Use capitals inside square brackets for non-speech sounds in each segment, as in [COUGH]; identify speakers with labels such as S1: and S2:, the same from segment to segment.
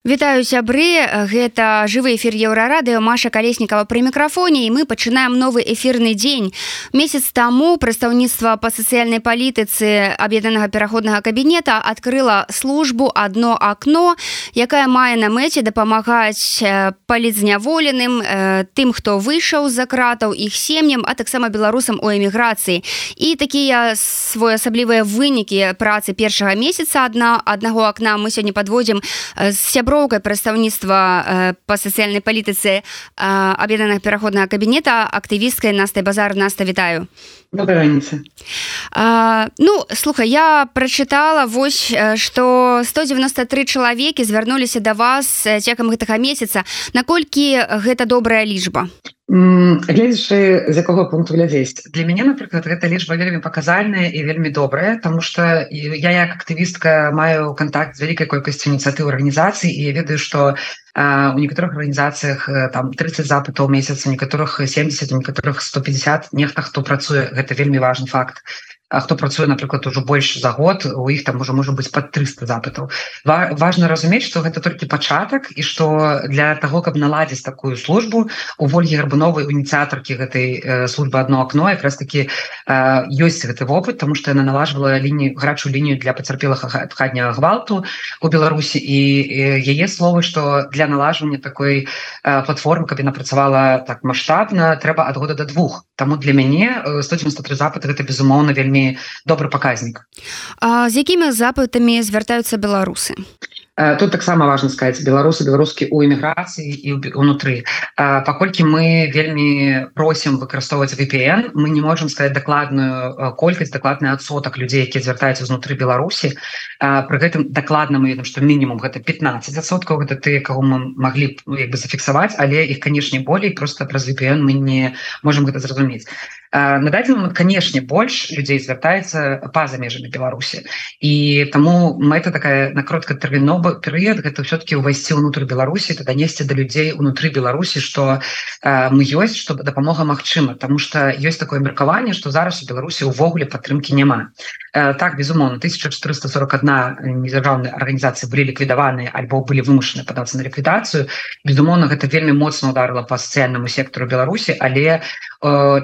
S1: Вітаю сябры. Гэта жывы эфир еўрарадыо Маша калеснікава пры мікрафоне і мы пачынаем новы эфірны дзень. Месяц таму прадстаўніцтва па сацыяльнай палітыцы аб'яднанага пераходнага кабінета адкрыла службу одно акно якая мае на мэце дапамагаць палізняволеным тым хто выйшаў за кратаў іх сем'ям а таксама беларусам у эміграцыі. І такія своеасаблівыя вынікі працы першага месяца адна аднаго акна мы сёння подводзім сябру сяброўкай прадстаўніцтва э, па сацыяльнай палітыцы э, аб'яднанага пераходнага кабінета актывісткай настай базар. Наста вітаю ну слухай я прачытала вось что 193 чалавекі звярнуліся да вас цекам гэтага месяца. Наколькі гэта добрая лічба
S2: гледзячы з якога пункту глядзець для мяне напрыклад гэта лічба вельмі паказальная і вельмі добрая тому что я як актывістка маю контакт з вялікай колькасцю ініцыятыў арганізацый і я ведаю что у некаторых арганізацыях там 30 запытаў месяца некаторых 70 некаторых 150 нехта хто працуе гэта вельмі важный факт. А хто працуе напрыклад ужо больш за год у іх там уже можа быць под 300 запытаў важно разумець что гэта толькі пачатак і что для того каб наладзіць такую службу у ольгі гарбуновой ініцыятаркі гэтай э, службы одно окно якраз таки э, ёсць гэты вопыт тому что яна налажвала лінію гарачую лінію для пацярпелых хатняга гвалту у беларусі і яе словы что для налажвання такой э, платформы каб яна працавала так масштабна трэба ад года до двух тому для мяне 193 запыты гэта безумоўна вельмі добры паказнік.
S1: З якімі запытамі звяртаюцца беларусы
S2: тут таксама важно сказать беларусы беларускі у эміграцыі і унутры паколькі мы вельмі просім выкарыстоўваць VPN мы не можем сказать дакладную колькасць дакладны адсотак людзей які звяртаюцца знутры беларусі при гэтым дакладна мы ведам что мінімум гэта 15соткаў гэта ты кого мы могли ну, бы зафіксаваць але іх канешне болей просто праз VPN мы не можем гэта зразумець на дадзены момент канешне больш людзей звяртаецца па-за межамі беларусі і таму мэта такая на короткатэрмінова перыяд гэта все-таки увайсці ўнутр беларусі то данесці да людзей унутры беларусі что мы ёсць чтобы дапамога Мачыма тому что ёсць такое меркаванне что зараз у беларусі увогуле падтрымки няма так безумоўно 1441 незаржаўныя арганізацыі былі ліквідаваныя альбо былі вымушаны падацца на ліквідацыю безумоўно гэта вельмі моцна ударыла по сацыяльнаму сектору беларусі але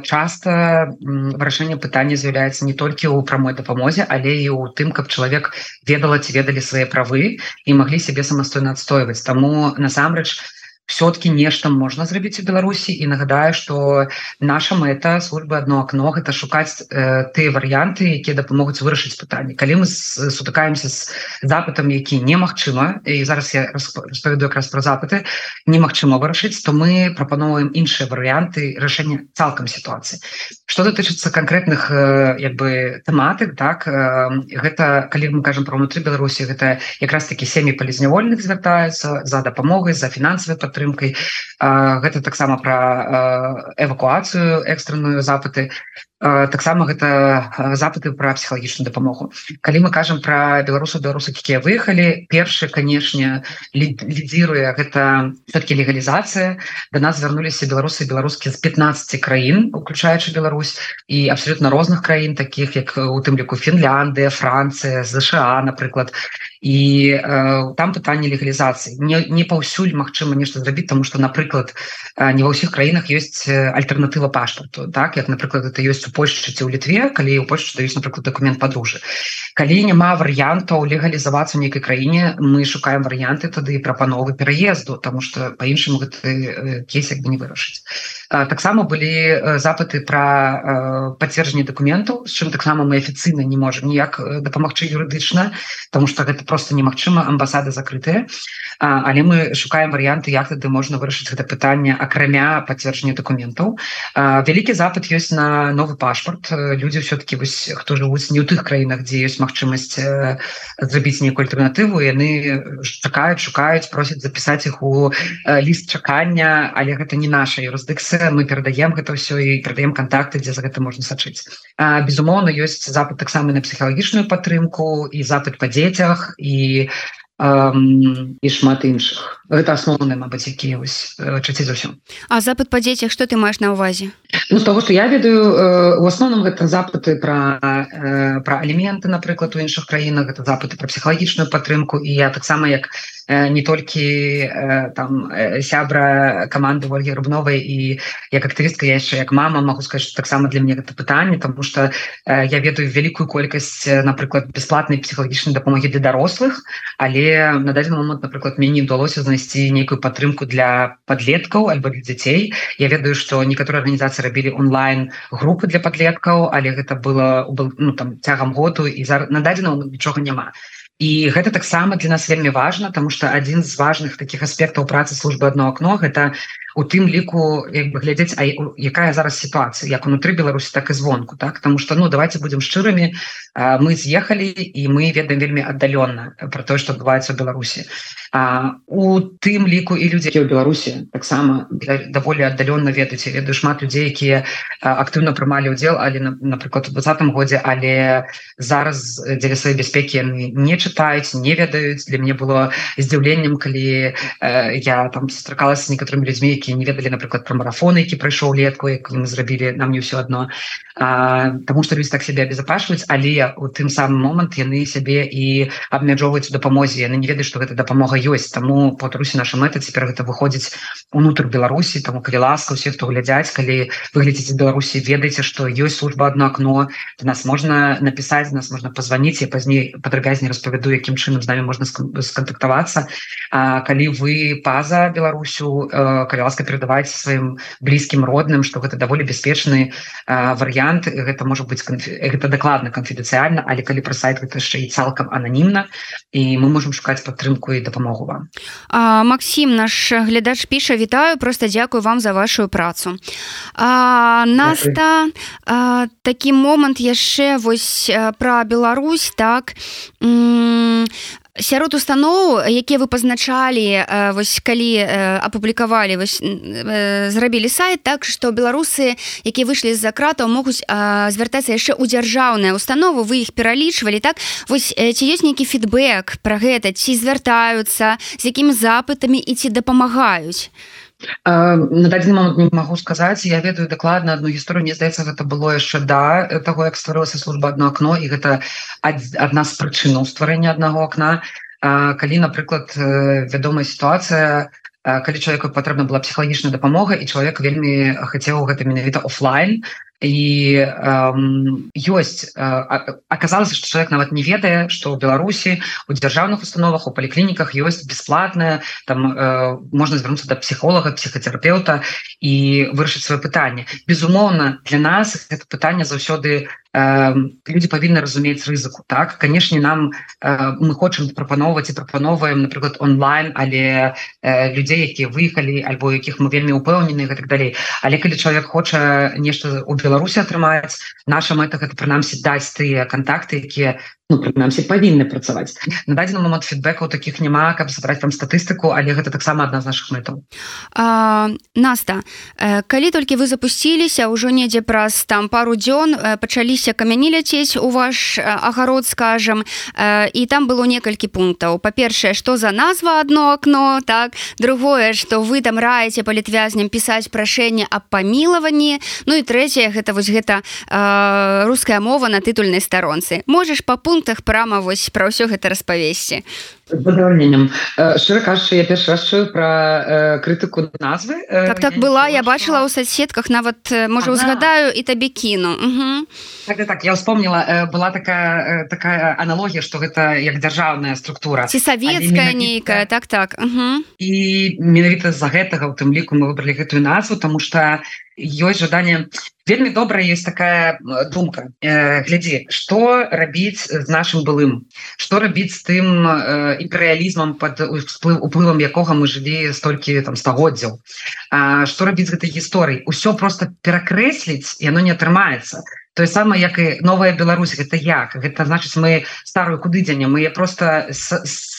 S2: часто вырашэнне пытання з'яўляецца не толькі ў прамой дапамозе але і у тым каб чалавек ведала ці ведалі свае правы і маглі сябе самастойна адстойваць таму насамрэч у все-таки нешта можна зрабіць у беларусі. І нагадаю что наша мэта службы одно окно гэта шукаць э, тыя варыянты якія дапамогуць вырашыць пытанне калі мы сутыкаемся з запытам які немагчыма і зараз я распавяду якраз про запыты немагчыма вырашыць то мы прапановваем іншыя варыянты рашэння цалкам сітуацыі. Что датычыцца конкретных э, як бы тэматык так э, гэта калі мы кажам про унутры беларусі гэта якраз таки сем'і палізнявольных звяртаюцца за дапамогай за фінансавы падтрымку падтрымкай. Гэта таксама пра эвакуацыю экстранную запыты таксама гэта запыты пра псіхалагічную дапамогу. Калі мы кажам пра беларусу беларусы якія выехалі першы канешне лідзіруе гэта все-таки легалізацыя. До нас звярнуліся беларусы беларускі з 15 краін уключаючы Беларусь і абсолютно розных краін таких як у тым ліку Фінляндыя Францыя ЗША напрыклад. І э, там пытанне легалізацыі. Не, не паўсюль Мачыма нешта зрабіць тому что напрыклад не ва ўсіх краінах ёсць альтэрнатыва пашпарту так? Як напрыклад это ёсць у Польшчы ці ў літве калі ў Польшчы даюць напрыклад документ подружжа калі няма варыянтаў легалізавацца нейкай краіне мы шукаем варыянты тады прапановы пераезду тому что по-іншаму гэты кейс як бы не вырашыць таксама былі запыты про пацверджанне документаў з чым таксама мы афіцыйна не можем ніяк дапамагчы юрыдычна тому что гэта просто немагчыма амбасады закрытыя але мы шукаем варыянты як тады можна вырашыць гэта пытанне акрамя пацверджання документаў вялікі запад ёсць на новы пашпарт. Люди все-таки вось хто жывуць не ў тых краінах дзе ёсць магчымасць зрабіць нейкую альтэрнатыву яны чакаюць шукаюць просяць запісаць іх у ліст чакання але гэта не наша юрысдыкцыя інфармацыя мы перадаем гэта ўсё і перадаем контакты дзе за гэта можна сачыць безумоўна ёсць запад таксама на псіхалагічную падтрымку і запад па дзецях і і шмат іншых гэта асноўны мабыць які чаці зусім
S1: а запад па дзецях что ты маеш на увазе?
S2: Ну, того что я ведаю у асноўным гэта запыты про про аліменты напрыклад у іншых краінах это запыты про псіхалагічную падтрымку і я таксама як не толькі там сябра каманды ольги рубновай і як актывістка яшчэ як мама могу сказать таксама для мне гэта пытанне тому что я ведаю вялікую колькасць напрыклад бесплатнай псіхалагічнай дапамогі для дарослых але на дадзены момант напрыклад мне не удалося знайсці нейкую падтрымку для подлеткаў альбо для дзяцей я ведаю что некаторыя арганізацыі рабілі онлайн групы для подлеткаў але гэта было ну, там цягам году і за на дадзеного нічога няма і гэта таксама для нас вельмі важно тому что один з важных таких аспектаў працы службы одно окно гэта у тым ліку як бы глядзець А якая зараз сітуацыя як унутры Беларусі так і звонку так? Потому что ну давайте будем шчырымі. Мы з'ехалі і мы ведаем вельмі аддалённа про тое что адбываецца в Беларусі. У тым ліку і людзі у Беларусі таксама даволі аддалённа ведаць ведаю шмат людзей якія актыўна прымалі удзел але напрыклад у двадцатым годзе але зараз дзеля сваёй бяспекі яны не чытаюць не ведаюць для мне было здзіўленнем калі я там сустракалася з некаторымі людзьмі які якія не ведалі напрыклад про марафоны які прайшоў летку як мы зрабілі нам не ўсё одно. Таму что людзі так себе абезапашваюць але у тым самым момант яны сябе і абмяджоўваюць дапамозе яны не ведаюць что гэта дапамога ёсць таму патрусі наша мэта цяпер гэта выходзіць унутр Беларусі там калі ласка усе хто глядзяць калі выглядзеце Беларусі ведаеце что ёсць служба одно окно нас можна написать нас можна позвоніць і пазней падрабязней распавяду якім чынам з нами можна сконтактавацца калі вы паза Беларусю калі ласка перадаваць сваім блізкім родным что гэта даволі бяспечны варыянт гэта можа быть гэта дакладна канфідэнцыяльна але калі пра сайт гэта яшчэ і цалкам ананімна і мы можемм шукаць падтрымку і дапамогу вам
S1: а, Макссім наш глядач піша вітаю просто дзякую вам за вашу працу наста такі момант яшчэ вось пра Беларусь так сярод устаноў якія вы пазначалі вось калі апублікавалі зрабілі сайт так што беларусы якія выйшлі з-за кратаў могуць звяртацца яшчэ ў дзяржаўныя установу вы іх пералічвалі так? Вось ці ёсць нейкі фідбэк пра гэта ці звяртаюцца з якімі запытамі і ці дапамагаюць
S2: на дадзены момант не магу сказаць я ведаю дакладна одну гісторыю мне здаецца гэта было яшчэ да таго як стварылася служба одно окно і гэта адна з прычынаў стварэння аднаго окна калі напрыклад вядомая сітуацыя калі чалавеку патрэбна была псіхалагічная дапамога і чалавек вельмі хацеў гэта менавіта офлайн і эм, ёсць э, аказалася что человек нават не ведае что у беларусі у дзяржаўных установах у паліклініках ёсць бесплатная там э, можна звярнуцца до псіхолога психотерапевта і вырашыць свое пытанне безумоўна для нас это пытанне заўсёды люди павінны разумець рызыку так? Канешне нам э, мы хочам прапаноўваць і прапановваем напрыклад онлайн але э, людзей якія выехалі альбо якіх мы вельмі упэўнены так далей але калі чалавек хоча нешта у Беларусі атрымаць наша мэта гэта прынамсі даць тыя контакты якія ну, прынамсі павінны працаваць. На дадзены момант фідбэкаў таких няма каб забраць там статыстыку але гэта таксама адна з наших мэтаў.
S1: Наста э, калі толькі вы запусціліся ўжо недзе праз там пару дзён э, пачаліся камяні ляцець у ваш э, агарод скажем і там было некалькі пунктаў. Па-першае что за назва одно окно так? Другое что вы там раеце палітвязням пісаць прашэнне аб памілаванні. Ну і трэцяе гэта вось гэта руская мова на тытульнай старонцы. Можешь па пункту пунктах прама вось пра ўсё гэта распавесці.
S2: Задавальненнем. Шчыра кажучы я першы раз чую пра э, крытыку назвы
S1: э, так так была я бачыла ў соцсетках нават можа узгадаю і табе кіну.
S2: Так, так я вспомнила э, была такая такая аналогія что гэта як дзяржаўная структура.
S1: Ці савецкая нейкая так так
S2: і менавіта з-за гэтага у тым ліку мы выбралі гэтую назву тому что ёсць жаданне вельмі добра есть такая думка. Э, глядзі что рабіць з нашим былым? Что рабіць з тым э, імперыялізмам под усплыв уплывам якога мы жылі столькі там стагоддзяў? Что рабіць гэтай гісторыі ўсё просто перакрэсліць яно не атрымаецца тое самае як і новая Беларусь гэта як? Гэта значыць мы старую куды дзеня мы просто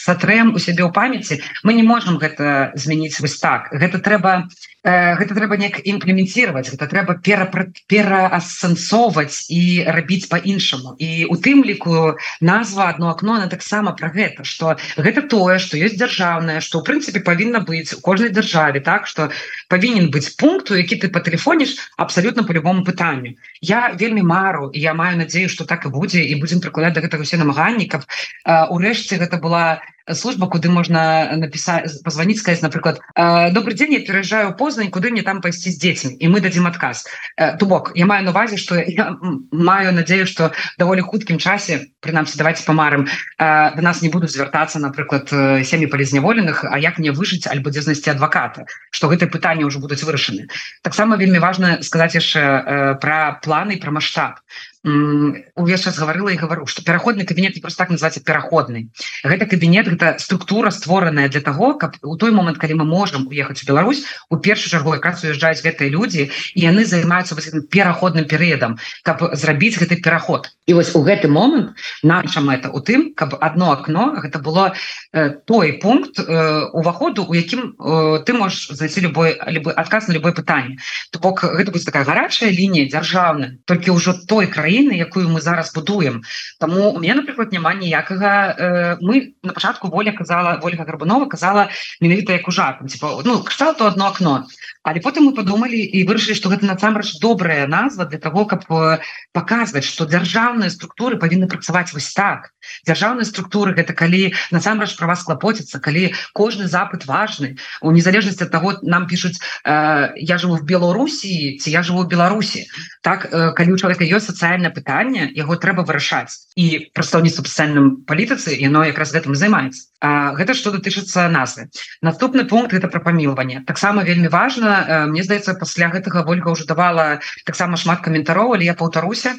S2: сатрэм у сябе ў памяці мы не можемм гэта змяніць вось так. Гэта трэба гэта трэба неяк імплементировать это трэба пера пераасэнсоўваць і рабіць по-іншаму і у тым ліку назва одно окно она таксама про гэта что гэта тое что есть дзяржаўная что у прынцыпе павінна быць у кожнай дзяржаве так что павінен быць пункту які ты патэлефоніш абсолютно по любому пытанню. Я вельмі мару я маю надею что так і будзе і будем прыкладаць до гэтага усе намаганні каб урэшце гэта была не служба куды можна написать позвонить сказать напрыклад добрый день я переезжаю поздно куды мне там пайсці з дзецьмі і мы дадзім адказ то бок я маю на увазе что я маю надею что даволі хуткім часе прынамсі давайте памарым до нас не будут звяртацца напрыклад сем'і палізняволеных А як мне выжыць альбо дзе знайсці адваката что гэта пытанне уже будуць вырашаны таксама вельмі важно сказать яшчэ про планы про масштаб увесь час гаварыла і гавару что пераходны кабінет не просто так называется пераходны гэта кабінет гэта структура створаная для того каб у той момант калі мы можем уехаць у Беларусь у першую чаргу якраз уязджаюць гэтыя людзі і яны займаюцца пераходным перыядам каб зрабіць гэты пераход. І вось у гэты момант наша мэта у тым каб одно окно гэта было э, той пункт э, уваходу у якім э, ты можешь зайти любой либо адказ на любое пытанне. То бок гэта будет такая гарачая лінія дзяржаўная толькі ўжо той краіны краіны якую мы зараз будуем. Таму у меня напрыклад няма ніякага э, мы на пачатку воля казала Ольга гарбанова казала менавіта як у жартам типа ну кшталту одно окно але потым мы подумалі і вырашылі что гэта насамрэч добрая назва для того каб э, показваць что дзяржаўныя структуры павінны працаваць вось так. Дзяржаўныя структуры гэта калі насамрэч про вас клапоціцца калі кожны запыт важны. У незалежнасці от того нам пишутць э, я живу в Беларусі ці я живу в Беларусі так э, калі у чалавека ёсць сацыяльна пытанне яго трэба вырашаць і прадстаўніцтва сацыяльным палітыцы яно якраз гэтым займаецца гэта что датычыцца назвы. Наступны пункт это про памілванне таксама вельмі важно э, мне здаецца пасля гэтага ольга уже давала таксама шмат каментароў але я паўтаруся.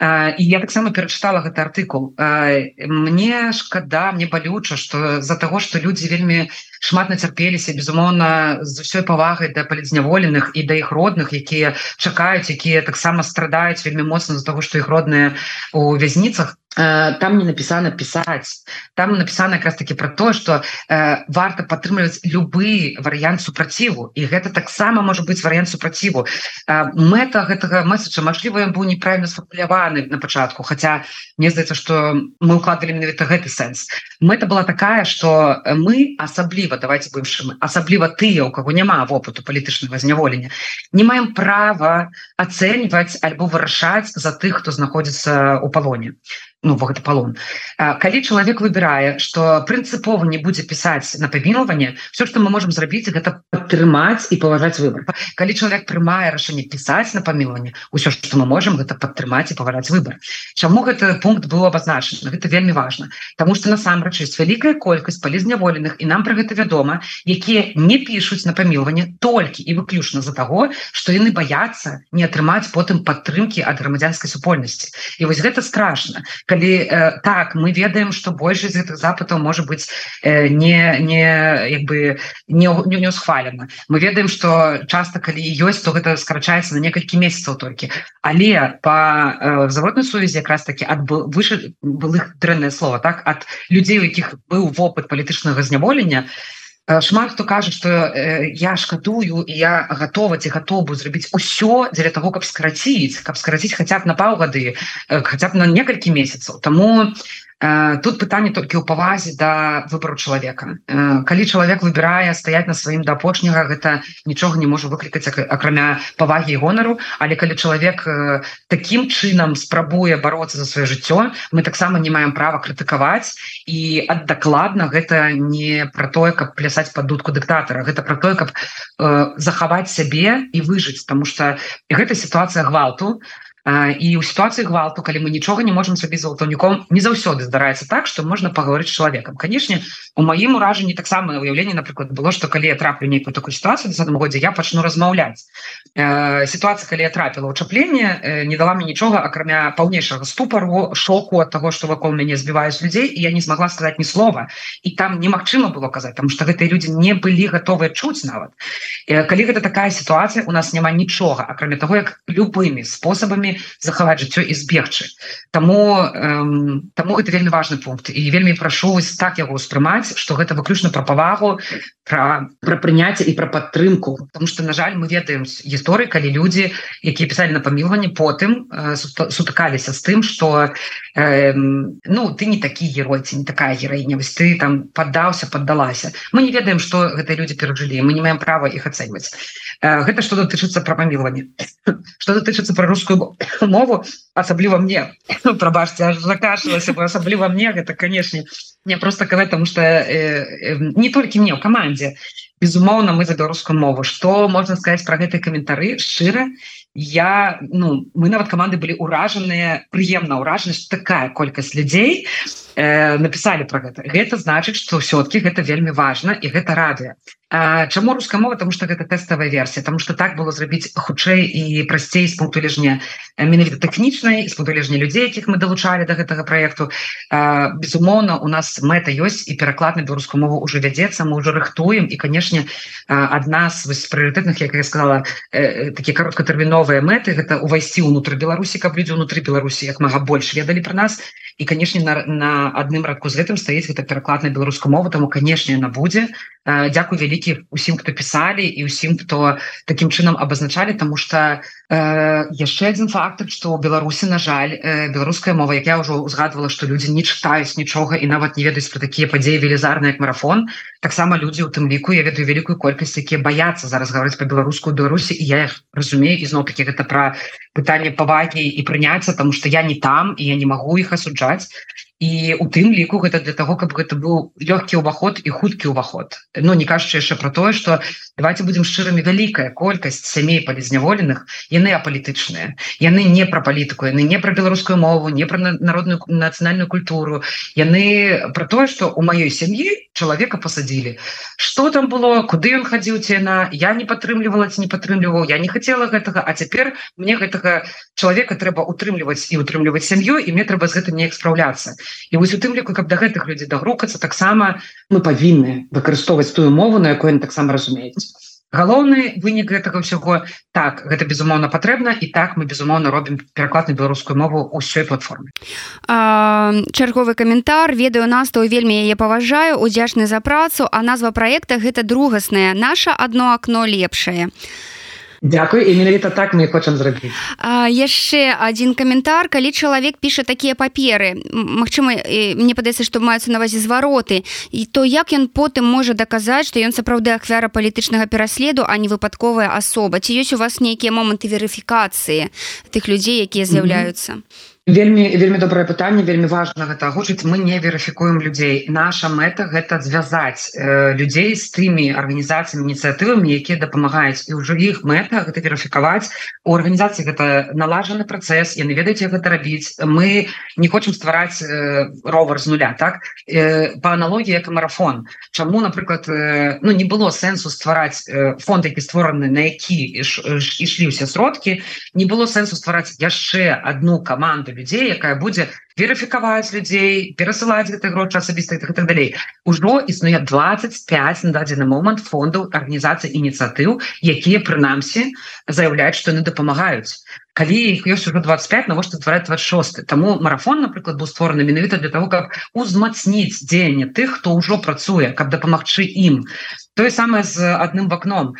S2: І я таксама перачытала гэты артыкул. Мне шкада мне балюча что за того что людзі вельмі шмат нацярпеліся безумоўна з усёй павагай да палізняволеных і да іх родных якія чакаюць якія таксама страдаюць вельмі моцна з-за того что іх родныя у вязніцах Э, там не написано писать. Там написано как раз таки про то что э, варта падтрымліваць любы варыянт супраціву. І гэта таксама может быть варыянт супраціву. Э, мэта гэтага месседжа Мажліва быў неправильно сфармуляваны на пачатку хотя мне здаецца что мы укладывали менавіта гэты сэнс. Мэта была такая что мы асабліва давайте бывшим асабліва тыя у кого няма вопыту палітычнага зняволення не маем права ацэньваць альбо вырашаць за тых хто знаходзіцца у палоне ну гэта палон калі чалавек выбірае что прынцыпова не будзе пісаць на памілаванне все что мы можем зрабіць гэта падтрымаць і паважаць выбор. Калі чалавек прымае рашэнне пісаць на памілаванне ўсё что мы можем гэта падтрымаць і павараць выбор. Чаму гэты пункт быў абазначаны гэта вельмі важно. Таму что насамрэч есть вялікая колькасць палізняволеных і нам про гэта вядома якія не пішуць на памілаванне толькі і выключна за таго что яны баяцца не атрымаць потым падтрымки ад грамадзянскай супольнасці і вось гэта страшно калі э, так мы ведаем что большасць гэтых запытаў может быть э, не не як бы не не, не схвалена мы ведаем что часто калі ёсць то гэта скарачаецца на некалькі месяцаў толькі. Але по э, заводной сувязі якраз таки ад выше былых дрэнное слово так от людзей у якіх быў вопыт палітычнага зняволення то шмат хто кажа что э, я шкадую і я готова ці готову зрабіць усё дзеля того каб скараціць каб скараціць хотя б на паўгады э, хотя б на некалькі месяцаў. Тому тут пытанне толькі ў павазе да выбору чалавека. Калі чалавек выбірае стаять на сваім да апошняга гэта нічога не можа выклікаць акрамя павагі гонару. Але калі чалавек таким чынам спрабуе бороться за сваё жыццё мы таксама не маем права крытыкаваць. І ад дакладна гэта не про тое каб плясаць под дудку дыктатара. Гэта про тое каб э, захаваць сябе і выжыць. Тому что гэта сітуацыя гвалту і у сітуацыі гвалту калі мы нічога не можем сабе за аўтаўніком не заўсёды здараецца так что можна паговорыць чалавекам канешне у маім уражанні таксама уяўленне напрыклад было что калі я траплю нейкую такую ситуацию десятым годзе я пачну размаўляць э, ситуация калі я трапіла ўчапленне э, не дала мне нічога акрамя паўнейшага ступару шоку от того что вакол мяне збіваюць людзей і я не смогла сказать ні слова. І там немагчыма было казаць там что гэтыя людзі не былі готовы чуць нават э, калі гэта такая ситуация у нас няма нічога акрамя того як любымі спосабамі самі захаваць жыццё і збегчы. Таму эм, таму гэта вельмі важны пункт. І вельмі прашу так яго ўспрымаць што гэта выключна пра павагу пра, пра прыняцце і пра падтрымку. Потому что на жаль мы ведаем гісторыі калі людзі якія пісалі на памілванне потым э, сутыкаліся з тым что э, ну ты не такі герой ці не такая гераіня вось ты там паддаўся паддалася. Мы не ведаем что гэтыя люди перажылі мы не маем права іх ацэньваць. Э, гэта что датычыцца пра памілванне что датычыцца пра рускую мову асабліва мне. Прабачце закашлася асабліва мне. Гэта канешне не просто казаць тому что э, э, не толькі мне ў камандзе безумоўна мы за беларускую мову. Что можна сказать про гэты каментары шчыра я ну мы нават команды были уражаныя прыемна ўражанасць такая колькасць людзей э, написали про гэта гэта значыць что ўсё-кі гэта вельмі важно і гэта радыо Чаму руская мова? Тому что гэта тэставая версія тому что так было зрабіць хутчэй і прасцей з пункту лежня менавіта тэхнічнай з пункту лежня людзей якіх мы далучалі до гэтага проекту безумоўна у нас мэта ёсць і пераклад на беларускую мову уже вядзецца. Мы уже рыхтуем. І канешне адна з прыоритетных як я сказала такія кароткатэрміновыя мэты гэта увайсці ўнутры Беларусі каб людзі ўнутры Беларусі як мага больш ведалі про нас. І канешне на, на адным радку з гэтым стаіць гэта пераклад на беларускую мову. Таму канешне на будзе. Дякую вялікі усім хто пісалі і усім хто таким чынам абазначалі тому что Э, яшчэ один фактор что у беларусі на жаль э, беларуская мова як я ўжо узгадывала что людзі не чытаюць нічога і нават не ведаюць про такія падзеі велізарны як марафон. Таксама людзі у тым ліку я ведаю вялікую колькасць якія баяцца зараз гаварыць по беларускую беларусі і я их разумею ізноў таки гэта про пытанне павагі і прыняцца тому что я не там і я не могу іх асуджаць і у тым ліку гэта для того каб гэта быў лёгкі ўваход і хуткі ўваход. Но не кажучы яшчэ про тое что давайте будем шчырымі вялікая колькасць сямей палізняволеных яны апалітычныя. Яны не пра палітыку яны не пра беларускую мову не пра народную нацыянальную культуру. Яны про тое что у маёй сям'і чалавека посадили что там было куды ён хадзіў цена я не падтрымлівала ці не падтрымліваў я не хотела гэтага а цяпер мне гэтага чалавека трэба утрымліваць і утрымліваць сям'ю і мне трэба з гэтым неяк спраўляцца і вось у тым ліку каб да гэтых людзей дагрукацца таксама мы павінны выкарыстоўваць тую мову на якой таксама разумеюць. Галоўны вынік гэтага ўсяго так гэта безумоўна патрэбна і так мы безумоўна робім пераклад на беларускую мову ўсёй платформе.
S1: Чарговы каментар. Ведаю нас то вельмі яе паважаю удзячны за працу. А назва проекта гэта другасная наша одно окно лепшае а
S2: Дякую і менавіта так мы хочам зрабіць
S1: яшчэ один каментар калі чалавек піша такія паперы Мачыма мне падаецца што маюцца навазе звароты і то як ён потым можа даказаць што ён сапраўды ахвяра палітычнага пераследу а не выпадковая асоба? Ці ёсць у вас нейкія моманты верыфікацыі тых людзей якія з'яўляюцца? mm -hmm
S2: вельмі вельмі добрае пытанне вельмі важна гэта агучыць. Мы не верыфікуем людзей. Наша мэта гэта звязаць э, людзей з тымі арганізацыямі ініцыятывамі якія дапамагаюць. І ўжо іх мэта гэта верыфікаваць. У арганізацыі гэта налажаны працэс яны ведаеце гэта рабіць. Мы не хочам ствараць э, ровар з нуля так? Э, по аналогіі як марафон. Чаму напрыклад э, ну не было сэнсу ствараць э, фонд які створаны на які ішлі ўсе сродкі не было сэнсу ствараць яшчэ одну каманду команда людзей якая будзе верыфікаваць людзей перасылаць гэты грошы асабіста так, так далей. Ужо існуе 25 на дадзены момант фондаў арганізацыі ініцыятыў якія прынамсі заяўляюць што яны дапамагаюць калі іх ёсць уже 25 навошта ствараць 26 таму марафон напрыклад быў створаны менавіта для того каб узмацніць дзеянне тых хто ўжо працуе каб дапамагчы ім тое самае з адным в акном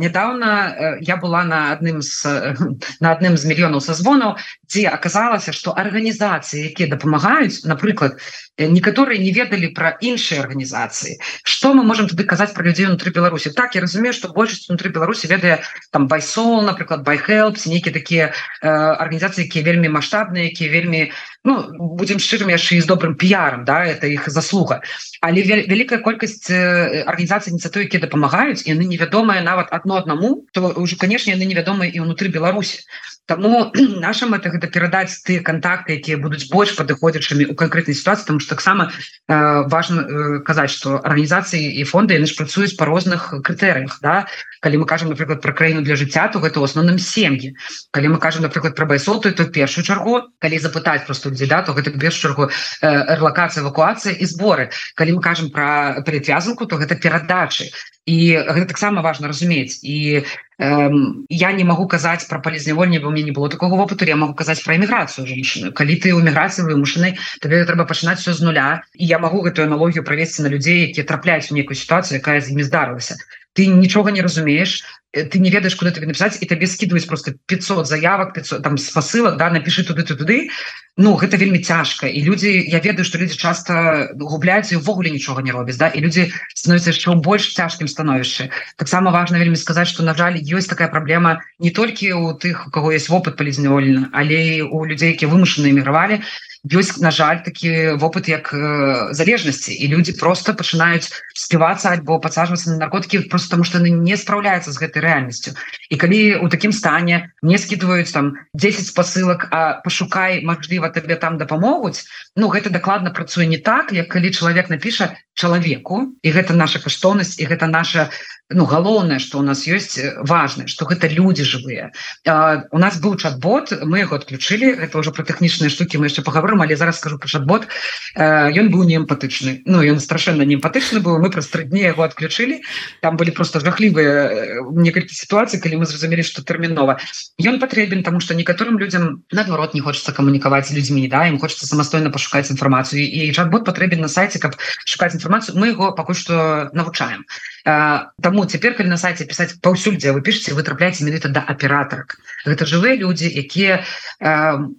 S2: недавно я была на адным з [LAUGHS] на адным з мільёнаў созвонаў дзе аказалася что арганізацыі якія дапамагаюць напрыклад некаторыя не ведалі про іншыя арганізацыі что мы можем туды казаць про людзей унутры Беларусі так я разумею что большасць унутры Беларусі ведае там байсол напрыклад байхелп нейкія такія арганізацыі якія вельмі маштабныя якія вельмі ну будем шчырым яшчэ з добрым піяром да это іх заслуга. Але вялікая колькасць арганізацый ініцыятывы якія дапамагаюць яны невядомыя нават одно аднаму то уже конечно яны невядомыя і ўнутры Беларусі Таму [CLEARS THROAT] наша мэта гэта перадаць тыя контакты якія будуць больш падыходзячымі у канкрэтнай сітуацыі тому что таксама э, важно э, казаць что арганізацыі і фонды яны ж працуюць по розных крытэрыях да. Калі мы кажам напрыклад про краіну для жыцця то гэта у асноўным сем'і калі мы кажам напрыклад про байсол то першую чаргу калі запытаць просто людзей да то гэта без чаргу э, релакацыя эвакуацыя і зборы калі мы кажам про перавязанку то гэта перадачы і гэта таксама важно разумець і эм, я не могу казаць про палізнявольня бо мне не было такого опыту я могу казаць про эміграцыю женщины калі ты у міграцыі вымушаны табе трэба пачынаць все з нуля. І я могу гэтую аналогію правесці на людзей якія трапляюць у нейкую сітуацыю якая з імі здарылася ты нічога не разумееш Э, ты не ведаешь куда тебе написать и табе скидываюсь просто 500 заявок 500 там спасылок да напиши туды ты туды Ну гэта вельмі цяжка і люди я ведаю что люди часто губляются увогуле нічога не робяць да і люди становятся яшчэ больш цяжкім становішча таксама важно вельмі сказать что на жаль ёсць такая праблема не толькі у тых у кого есть опыт палізнявольна але у людзей які вымушаны эмігравалі ёсць на жаль такі вопыт як э, залежнасці і люди просто пачынаюць співацца альбо подсажвацца на наркотики просто потому что они не справляются з гэтай рэальнасцю і калі у такім стане не скидываюць там 10 спасылак а пашукай Мажліва табе там дапамогуць Ну гэта дакладна працуе не так. Як калі чалавек напіша чалавеку і гэта наша каштоўнасць і гэта наша ну галоўнае что у нас есть э, важно что гэта люди живые у нас быў чат-бот мы его отключили это уже про тэхнічныя штуки мы еще поговорим але зараз скажу про чат-бот. Ён быў не эмпатычны Ну ён страшэнна не эмпатычны быў мы просто тры дні его отключили там были просто жахлівыя некалькі ситуаций калі мы зразумелі что тэрмінова. Ён патрэбен тому что некаторым людям наадварот не хочется камунікаваць людьми да им хочется самастойна пашукаць інфармацыю. І чат-бот патрэбен на сайте каб шукаць інфармацыю мы его пакуль что навучаем. Таму цяпер калі на сайце пісаць паўсюль дзе вы пішце вы трапляеце менавіта да аператарак гэта жывыя людзі якія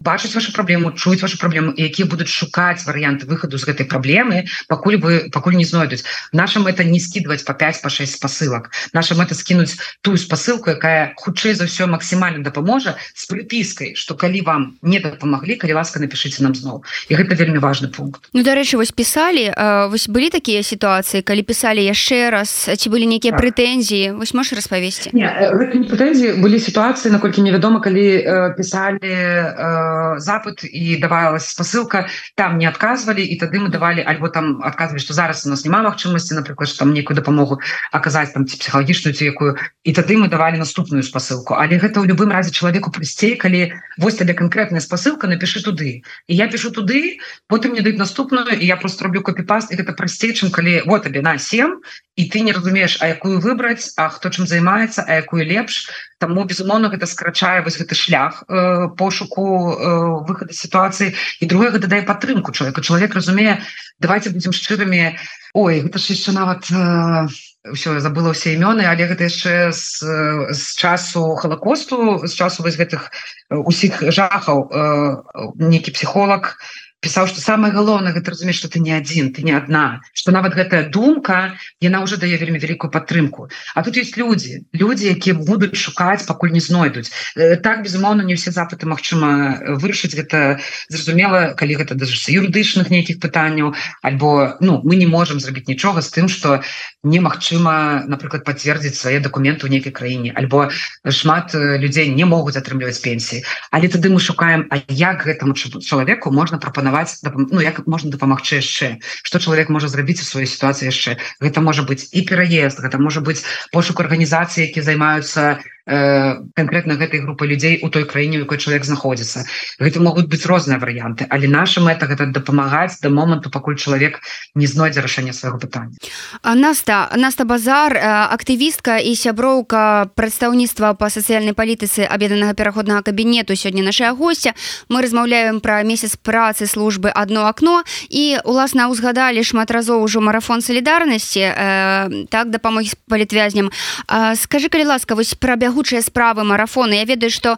S2: бачаць вашу праблему чуюць вашу праблему якія будуць шукаць варыянты выхаду з гэтай праблемы пакуль вы пакуль не знойдуць. Нашим это не скидывать по 5 по 6 спасылак нашим это скинуть тую спасылку якая хутчэй за ўсё максімальна дапаможа с прыпіскай что калі вам не дапамаглі калі ласка напишите нам зноў і гэта вельмі важный пункт.
S1: Ну дарэчы вось писали вось былі такія сітуацыі калі писали яшчэ раз ці былі нейкія так. прэтэнзіі вось можешь распавесці
S2: прэтэнзіі былі сітуацыі наколькі невядома калі э, пісалі э, запад і давалась спасылка там не адказвалі і тады мы давалі альбо там адказвалі што зараз у нас няма магчымасці напрыклад там некую дапамогу аказаць там ці псіхалагічную ці якую і тады мы давалі наступную спасылку але гэта ў любым разе чалавеку прасцей калі вось табе канкрэтная спасылка напішы туды і я пишу туды потым мне даюць наступную і я просто роблю копіпаст і гэта прасцей чым калі вот табе на 7 і ты не разумееш а якую выбраць А хто чым займаецца а якую лепш. Таму безумоўна гэта скрачае вось гэты шлях э, пошуку э, выхада сітуацыі. І другое гэта дае падтрымку чалавека чалавек разумее давайте будзем шчырымі Ой гэта ж яшчэ нават э, все забыла ўсе імёны але гэта яшчэ з, з часу холокосту з часу вось гэтых усіх жахаў э, нейкі псіхолог у пісаў что самое галоўнае гэта разумееш что ты не адзін ты не одна что нават гэтая думка яна уже дае вельмі вялікую падтрымку. А тут есть люди люди якія будуць шукаць пакуль не знойдуць. Так безумоўна не все запыты Мачыма вырашыць. Гэта зразумела калі гэта даже юрыдычных нейкіх пытанняў альбо ну мы не можем зрабіць нічога з тым что немагчыма напрыклад подцвердзіць свае документы ў нейкай краіне альбо шмат людзей не могуць атрымліваць пенсіі. Але тады мы шукаем А як гэтаму чалавеку можна прапанаваць прапанаваць ну як можна дапамагчы яшчэ что чалавек можа зрабіць у сваёй сітуацыі яшчэ гэта можа быць і пераезд гэта можа быць пошук арганізацыі які займаюцца Э, конкретно гэтай групы людзей у той краіне якой чалавек знаходзіцца. Гэта могуць быць розныя варыянты але наша мэта гэта дапамагаць да моманту пакуль чалавек не знойдзе рашэння свайго пытання.
S1: Наста наста базар актывістка і сяброўка прадстаўніцтва по сацыяльнай палітыцы аб'яднанага пераходнага кабінету сёння наша гостця мы размаўляем пра месяц працы службы одно акно і уласна узгадалі шмат разоў ужо марафон салідарнасці э, так дапамогі палітвязням. Скажи калі ласка вось пра бягу бягучыя справы марафона. Я ведаю что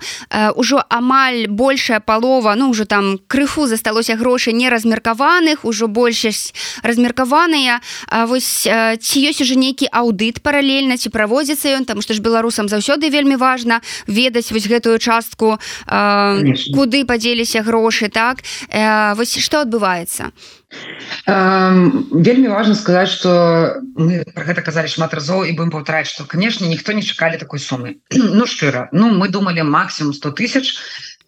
S1: ўжо э, амаль большая палова ну ўжо там крыху засталося грошай не размеркаваных ужо большасць размеркаваныя. Вось э, ці ёсць уже нейкі аўдыт паралельна ці праводзіцца ён? Там што ж беларусам заўсёды вельмі важна ведаць вось гэтую частку э, куды падзеліся грошы так? Э, вось што адбываецца а
S2: вельмі важно сказать что мы про гэта казалі шмат разоў і будем паўтараць что конечно ніхто не чакалі такой сумы [CLEARS THROAT] ну шчыра ну мы думали максимум 100 тысяч.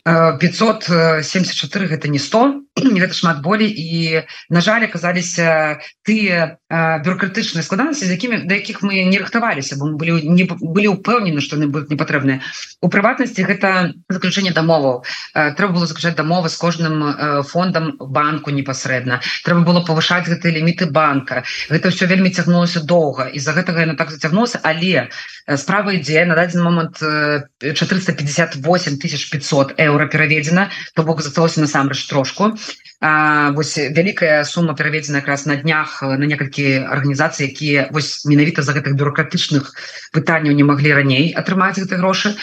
S2: 574 гэта не 100 [CLEARS THROAT] гэта шмат болей і на жаль аказаліся тыя бюрократычныя складанасці з якімі да якіх мы не рыхтаваліся бо мы былі не былі ўпэўнены што яны будуць непатрэбныя у прыватнасці гэта заключэнне дамоваў трэба было заключаць дамовы з кожным фондам банку непасрэдна трэба было павышаць гэтыя ліміты банка. Гэта все вельмі цягнулася доўга. І-за гэтага яна так зацягнулася але справа ідзе на дадзены момант 458 1500 еўра пераведзена то бок засталося насамрэч трошку А, вось вялікая сума пераведзена якраз на днях на некалькі арганізацый якія вось менавіта за гэтых бюрократычных пытанняў не маглі раней атрымаць гэты грошы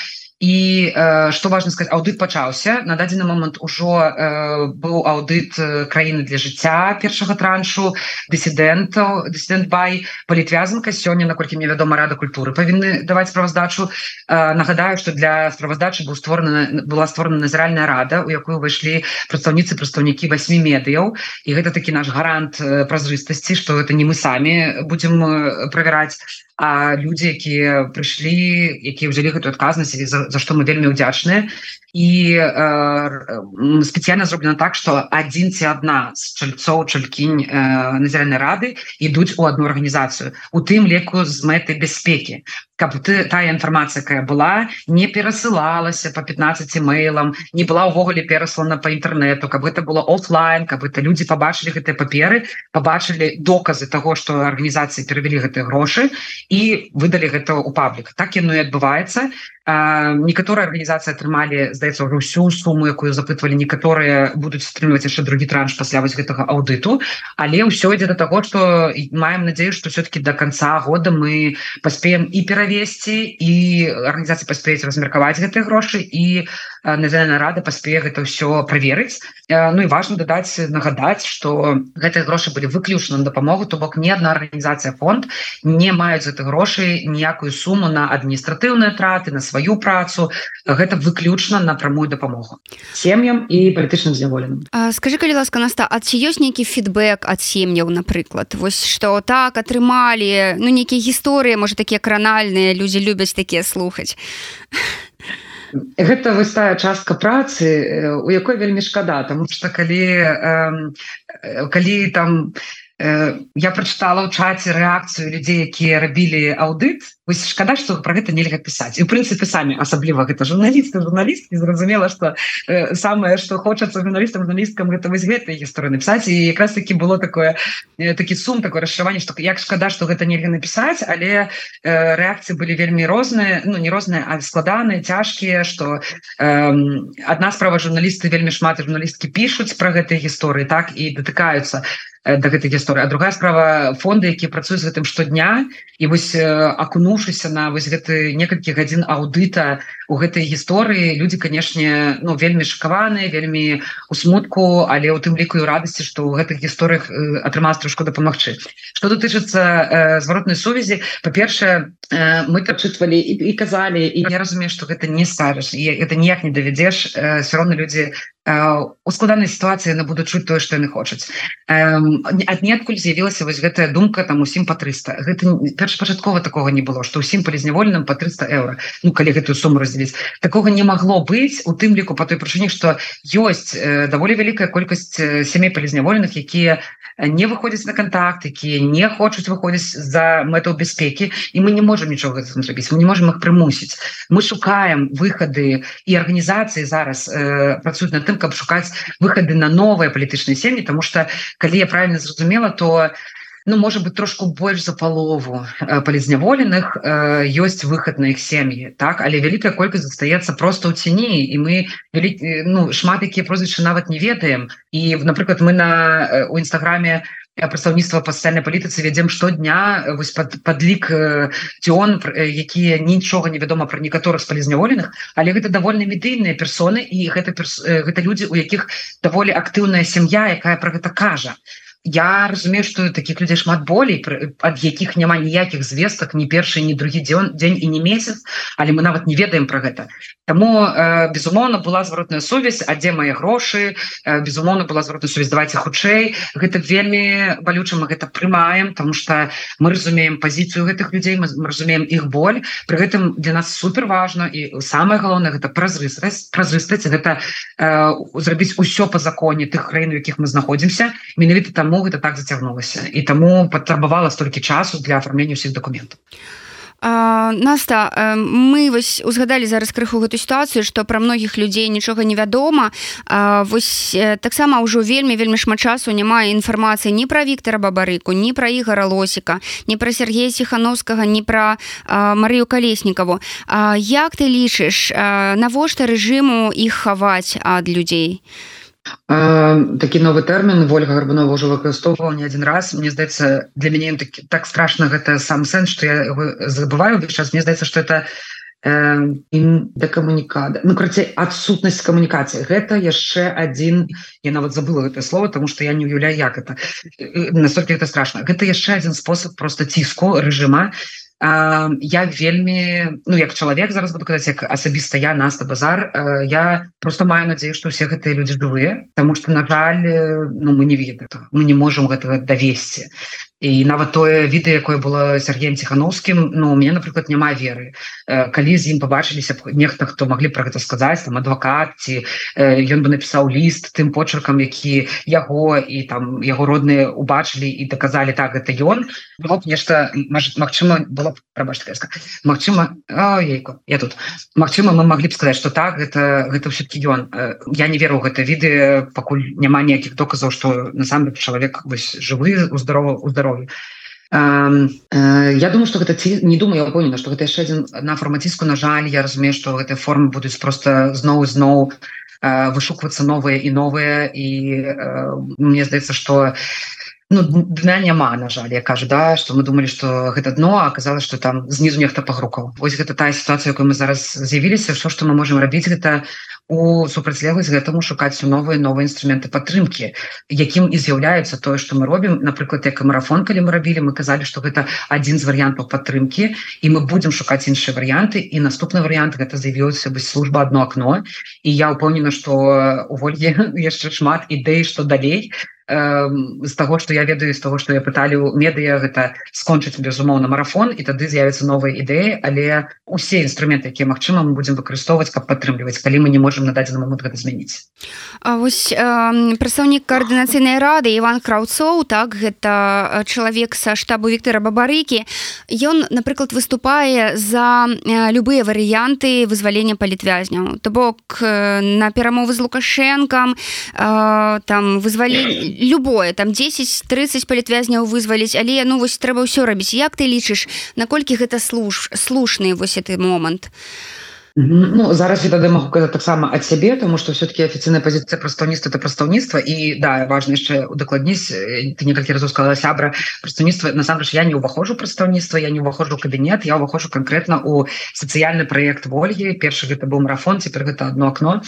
S2: і что важно сказать аўдыт пачаўся. На дадзены момант ужо э, быў аўдыт краіны для жыцця першага траншу дысідэнтаў дысідэнт бай палітвязанка. Сёння наколькі мне вядома рада культуры павінны даваць справаздачу э, нагадаю что для справаздачы быў створана была створана назіральная рада у якую выйшлі прадстаўніцы прадстаўнікі восьмі медыяў. І гэта такі наш гарант празрыстасці что это не мы самі будем правяраць а людзі якія прыйшлі якія ўзялі гэтую адказнасць за, за што мы вельмі ўдзячныя і э, спецыяльна зроблена так что адзін ці адна з чальцоў чалькінь э, назіральнай рады ідуць у одну арганізацыю у тым леку з мэтай бяспекі. Каб ты тая інфармацыя якая была не перасылалася по 15 мейлам не была ўвогуле пераслана по інтэрнету каб это было офлайн каб это людзі побачылі гэтыя паперы побачылі доказы того что арганізацыі перавялі гэтыя грошы і выдалі гэта ў паблік. Так яно і адбываецца некаторыя арганізацыі атрымалі здаецца ўжо ўсю суму якую запытвалі некаторыя будуць стрымліваць яшчэ другі транш пасля вось гэтага аўдыту. Але ўсё ідзе до того что маем надеюсь что все-таки до конца года мы паспеем і перавесці і арганізацыі паспеюць размеркаваць гэтыя грошы і назіральная рада паспее гэта ўсё праверыць Ну і важно дадаць нагадаць что гэтыя грошы былі выключаны дапамогу то бок ни одна арганізацыя фонд не маюць гэты грошы ніякую суму на адміністратыўныя траты на сваю працу гэта выключна на прамую дапамогу сем'ям і палітычным зняволеным.
S1: Скажи калі ласка наста ад ці ёсць нейкі фідбэк ад сем'яў напрыклад? Вось что так атрымалі ну нейкія гісторыі можа такія кранальныя людзі любяць такія слухаць
S2: Гэта вось тая частка працы у якой вельмі шкада тому что калі э, калі там я прачытала ў чаце рэакцыю людзей якія рабілі аўдыт вось шкада што про гэта нельга пісаць і у прынцыпе самі асабліва гэта журналісты журналісткі зразумела што э, самае што хочацца журналістам журналісткам гэта вось гэтай гісторыі напісаць і якраз таки было такое э, такі сум такое расшаванне што як шкада што гэта нельга напісаць але э, рэакцыі былі вельмі розныя ну не розныя а складаныя цяжкія што э, адна справа журналісты вельмі шмат журналісткі пішуць пра гэтыя гісторыі так і датыкаюцца Э, да гэтай гісторыі а другая справа фонды якія працуюць гэтым штодня. І вось акунуўшыся на вось гэты некалькі гадзін аўдыта у гэтай гісторыі людзі канешне ну вельмі шакаваныя вельмі у смутку але ў тым ліку і радасці што ў гэтых гісторыях атрымалась трошку дапамагчы. Что датычыцца зваротнай сувязі па-першае мы прачытвалі і, казалі і я разумею што гэта не скажаш і это ніяк не давядзеш все роўно людзі у складанай сітуацыі на буду чуць тое што яны хочуць. Ад неадкуль з'явілася вось гэтая думка там усім по 300 гэта першапачаткова такого не было што ўсім палізняволеным по 300 еўра. Ну калі гэтую суму раздзеліць такого не магло быць у тым ліку по той прычыне што ёсць даволі вялікая колькасць сямей палізняволеных якія не выходзяць на контакт якія не хочуць выходзіць за мэтаў бяспекі і мы не можем нічога зрабіць мы не можем их прымусіць мы шукаем выхады і арганізацыі зараз э, працуюць на тым каб шукаць выхады на новыя палітычныя сем'і тому что калі я правильно зразумела то ну можа быть трошку больш за палову э, палізняволеных э, ёсць выхад на іх сем'і так? Але вялікая колькасць застаецца просто ў цяні і мы вялі, э, ну шмат якія прозвішчы нават не ведаем. І напрыклад мы на у нстаграме у прадстаўніцтва па сацыяльнай палітыцы вядзем штодня вось пад падлік дзён якія нічога не вядома пра некаторых з палізняволеных але гэта давольна медыйныя персоны і гэта перс... гэта людзі у якіх даволі актыўная сям'я якая пра гэта кажа я разумею что таких людей шмат болей ад якіх няма ніякіх звестак ні першы ні другі дзён дзень і не месяц але мы нават не ведаем про гэта. Таму э, безумоўно была зваротная сувязь а дзе мае грошы? Э, безумоўно была зваротная сувязь давайте хутчэй. Гэта вельмі балюча мы гэта прымаем тому что мы разумеем пазіцыю гэтых людзей мы разумеем іх боль. При гэтым для нас супер важно і самое галоўнае гэта празрыстасць празрыстаць гэта э, зрабіць усё по законе тых краін якіх мы знаходзімся. Менавіта там таму гэта так зацягнулася і таму патрабавала столькі часу для афармлення ўсіх документаў
S1: Наста мы вось узгадалі зараз крыху гэту сітуацыю што пра многіх людзей нічога невядома вось таксама ўжо вельмі вельмі шмат часу няма інфармацыі ні пра Віктора бабарыку ні пра ігора лосіка не пра Сергея сихановскага не пра Марыю калеснікаву. Як ты лічыш навошта рэжыму іх хаваць ад людзей? а
S2: такі новы тэрмін ольга гарбанова ўжо выкарыстоўваў не адзін раз. Мне здаецца для мяне так, так страшно гэта сам сэнс что я забываю час. Мне здаецца что это да камунікада. Ну крацей адсутнасць камунікацыі. Гэта яшчэ один я нават забыла гэта слово тому что я не уяўляю як это настолько это страшно гэта яшчэ один спосаб просто ціску рэжыма я вельмі ну як чалавек зараз буду казаць як асабіста я наста базар я просто маю надею что все гэтыя люди жывыя потому что на жаль ну мы не ведаем мы не можем гэтага давесці і нават тое відэа якое было Сергеем ціхановскім Ну у меня напрыклад няма веры. Калі з ім побачыліся нехта хто могли про гэта сказаць там адвакат ці ён бы напісаў ліст тым почеркам які яго і там яго родныя убачылі і доказалі так гэта ён было б нешта Мачыма было прабачка Мачыма ейку я тут. Мачыма мы могли б сказаць что так гэта гэта все-таки ён. Я не веру гэта відэа пакуль няма ніякіх доказаў что насамрэч чалавек вось жывы у здорово у здорово здароўя я думаю что гэта ці не думаю я что гэта яшчэ один на фармаційску на жаль я разумею что гэтыя формы будуць просто зноў зноў вышуквацца новыя і новыя і мне здаецца что ну, дна няма на жаль я кажу да что мы думали что гэта дно оказалось что там знізу нехта пагрукаў ось гэта тая ситуация якой мы зараз з'явіліся все что мы можем рабіць гэта у супрацьлегласць гэтаму шукаць новыя новыя інструменты падтрымки якім і з'яўляецца тое что мы робім. Напрыклад як марафон калі мы рабілі мы казалі что гэта один з варыянтаў падтрымки і мы будем шукаць іншыя варианты і наступны вариант гэта заявілася бы служба одно окно і я упомнена что у вольге [LAUGHS] яшчэ шмат ідэй что далей. З таго что я ведаю з того что я пыталі у медыа гэта скончыць безумоўна марафон і тады з'явятся новыя ідэі. Але усе інструменты якія Мачыма мы будем выкарыстоўваць каб падтрымліваць. Калі мы не можем на дадзены момант гэта змяніць
S1: вось э, прадстаўнік каардынацыйнай рады Іван краўцоў так гэта чалавек са штабу Віктора бабарыкі. Ён напрыклад выступае за любыя варыянты вызвалення палітвязняў. То бок на перамовы з лукашэнкам э, там вызвалення любое там 10-30 палітвязняў вызваліць але ну вось трэба ўсё рабіць. Як ты лічыш наколькі гэта служ слушны вось гэты момант? а
S2: Ну, зараз я тады могу казаць таксама ад сябе тому что все-таки афіцыйная пазіцыя прадстаўніцтва это прадстаўніцтва і да важно яшчэ удакладніць ты некалькі разоў сказала сябра прадстаўніцтва насамрэч я не ўваходжу прадстаўніцтва я не ўваходжу кабінет я ўваходжу конкретно у сацыяльны проект ольгі першы гэта быў марафон цяпер гэта одно окно.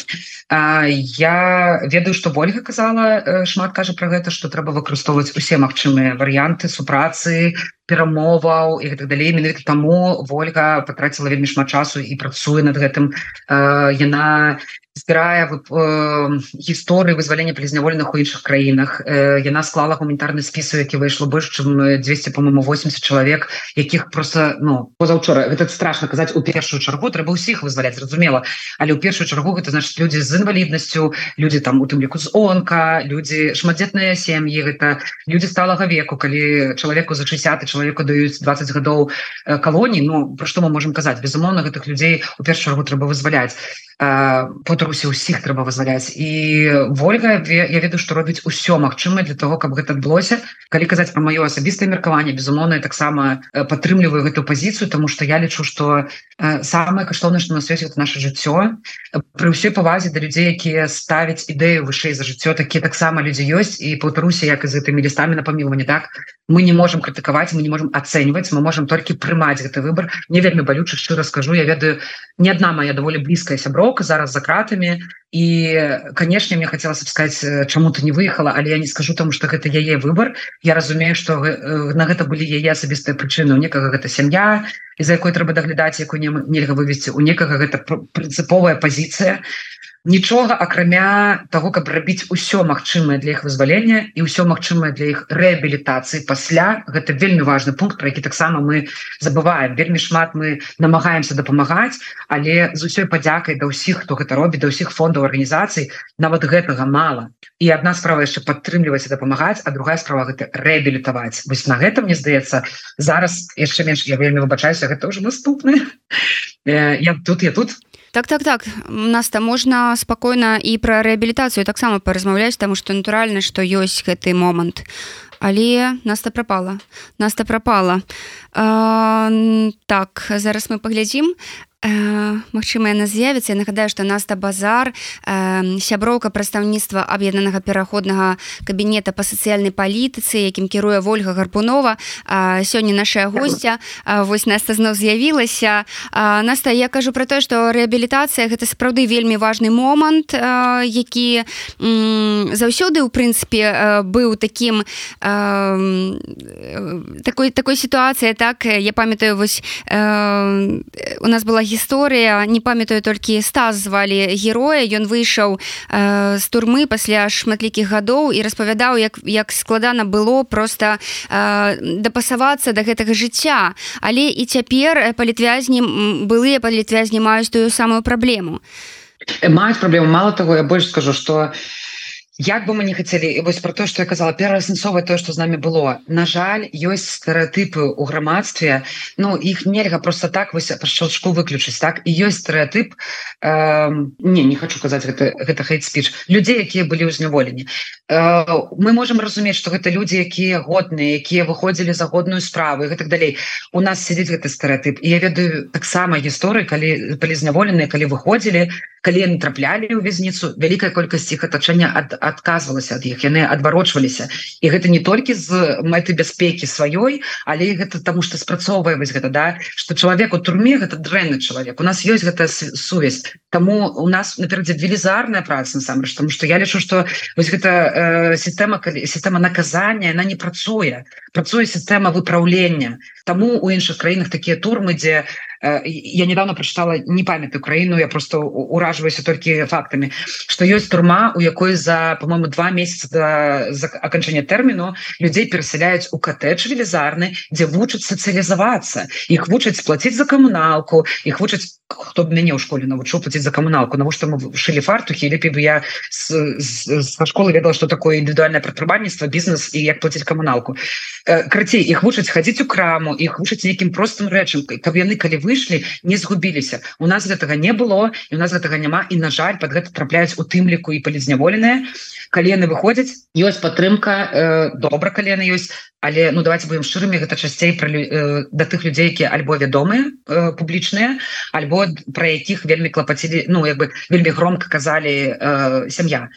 S2: А, я ведаю что ольга казала шмат кажа про гэта что трэба выкарыстоўваць усе магчымыя варианты супрацы перамоваў і так далей. Менавіта таму ольга потратила вельмі шмат часу і працуе над гэтым. Яна збірае гісторыі вызвалення палізняволеных у іншых краінах яна склала гуманітарны спісу які выйшло больш чым 200 по-моему 80 чалавек якіх просто ну позаўчора гэта страшно казаць у першую чаргу трэба ўсіх вызваляць зразумела але ў першую чаргу гэта значит людзі з інваліднасцю людзі там у тым ліку з онка людзі шматдзетныя сем'і гэта людзі сталага веку калі чалавеку за 60 чалавеку даюць 20 гадоў калоній Ну про што мы можем казаць безумоўна гэтых людзей у першую чаргу трэба вызваляць потрусе ўсіх трэба вызваляць і ольга я ведаю што робіць усё магчымае для того каб гэта адбылося? Калі казаць про маё асабістае меркаванне безумоўна таксама падтрымліваю гэту пазіцыю тому что я лічу что самое каштоўна что на свеце это наше жыццё. При ўсёй павазе да людзей якія ставяць ідэю вышэй за жыццё такія таксама людзі ёсць. І паўтаруся як з гэтымі лістамі на памілванне так? Мы не можем крытыкаваць мы не можем ацэньваць мы можем толькі прымаць гэты выбор не вельмі балючы шчыра скажу я ведаю не одна моя даволі блізкая сяброўка зараз за краты дзяўчатамі і канешне мне хотелось сказать чаму ты не выехала але я не скажу тому что гэта яе выбор. Я разумею что на гэта былі яе асабістыя прычыны. У некага гэта сям'я из-за якой трэба даглядаць якую нельга вывесці. У некага гэта прынцыповая пазіцыя нічога акрамя того каб рабіць усё магчымае для іх вызвалення і ўсё магчымае для іх рэабілітацыі. Пасля гэта вельмі важны пункт про які таксама мы забываем. Вельмі шмат мы намагаемся дапамагаць але з усёй падзякай да ўсіх хто гэта робіць да ўсіх фондаў арганізацый нават гэтага мала. І одна справа яшчэ падтрымліваць дапамагаць а другая справа гэта рэабілітаваць. Вось на гэта мне здаецца зараз яшчэ менш я вельмі выбачаюся гэта ўжо наступны. Я тут я тут
S1: так так так нас там можна спакойна і пра рэабілітацыю таксама паразмаўляць таму што натуральна што ёсць гэты момант але наста прапала наста прапала так зараз мы паглядзім. Э, Мачыма яна з'явіцца. Я нагадаю што наста базар э, сяброўка прадстаўніцтва аб'яднанага пераходнага кабінета па сацыяльнай палітыцы якім кіруе ольга гарпунова. Сёння нашая гостця вось наста зноў з'явілася. Наста я кажу про тое што рэабілітацыя гэта сапраўды вельмі важны момант які заўсёды ў прынцыпе быў таким такой такой сітуацыя так я памятаю вось у нас была гісторыя не памятаю толькі стас звалі героя ён выйшаў э, з турмы пасля шматлікіх гадоў і распавядаў як як складана было просто э, дапасавацца до да гэтага жыцця. Але і цяпер палітвязні былыя палітвязні маюць тую самую праблему.
S2: Маюць праблему. Мало того я больш скажу что я Як бы мы не хацелі вось про то что я казала пераасэнсова то что з нами было. На жаль ёсць стэеотыпы у грамадстве Ну іх нельга просто так вось шчелчку выключыць так? І ёсць стэеотып э, не не хочу казаць гэта гэта хейт спіч людзей якія былі ўзняволены э, мы можем разумець что гэта людзі якія годныя якія выходзілі за годную справу і так далей у нас сядзіць гэты стэеотып і я ведаю таксама гісторыі калі былі зняволеныя калі выходзілі калі яны траплялі ў вязніцу вялікая колькасць іх атачэння ад адказвалася ад іх яны адварочваліся і гэта не толькі з мэты бяспекі сваёй але гэта таму што спрацоўвае вось гэта да что чалавек у турме гэта дрэнны чалавек у нас ёсць гэтая сувязь Таму у нас напердзе велізарная праца насамрэч тому что я лічу что вось гэта э, сістэма калі сістэма наказання она не працуе працуе сістэма выпраўлення Таму у іншых краінах такія турмы дзе Э, я недавно прочитала не памят Украину я просто ураживаюсь только фактами что есть турма у якой за по-моему два месяца до за окончания термину людей переселяюць у коттедж велізарны где вучат социализоваться. Их вучаць платить за коммуналку их вучаць хто б мяне ў школе навучыў платить за коммуналку на что мы шили фартухи лепей бы я со школы ведала что такое індывідуальное прадпрымальніцтва бізнес і як платить коммуналку. Э, крацей их вучаць ходить у краму их вучаць нейкім простым рэчам каб яны калі вы выйшлі не згубіліся у нас гэтага не было і у нас гэтага няма і на жаль под гэта трапляюць у тым ліку і палізняволеныя калены выходзяць ёсць падтрымка э, добра калены ёсць але ну давайте будем шчырымі гэта часцей про э, да тых людзей які альбо вядомыя э, публічныя альбо про якіх вельмі клапацілі ну як бы вельмі громко казалі э, сям'я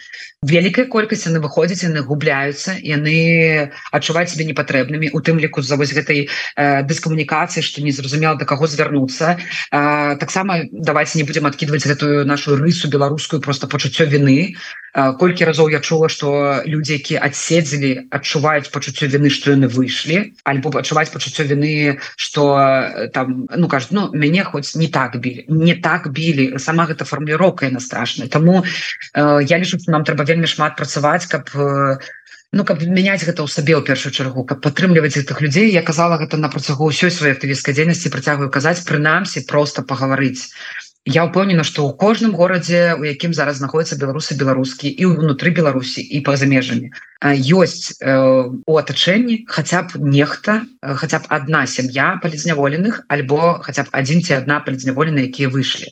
S2: вялікая колькасць яны выходзяць яны губляюцца яны адчуваюць себе непатрэбнымі у тым ліку за вось гэтай э, дыскамунікацыі что не зразумела до каго звярнуцца. Э, таксама давайте не будем адкидывать гэтую нашу рысу беларускую просто пачуццё вины э, колькі разоў я чула что людзі які адседзелі адчуваюць пачуццё вины что яны выйшлі альбо адчуваць пачуццё вины что э, там ну кажу ну мяне хоць не так білі не так білі сама гэта фармуліроўка на страшная. Тому э, я лічу нам трэба вельмі шмат працаваць каб э, Ну, каб мяняць гэта ў сабе ў першую чаргу каб падтрымліваць гэтых людзей. Я казала гэта на працягу ўсёй сваёй актывісцкай дзейнасці працягваю казаць прынамсі просто пагаварыць я упэўнена что у кожным горадзе у якім зараз знаходіцца беларусы беларускі і ўнутры беларусі і па-за межамі ёсць э, у атачэнні хаця б нехта хаця б одна сям'я палізняволеных альбо хаця б адзін ці одна палізняволены якія выйшлі.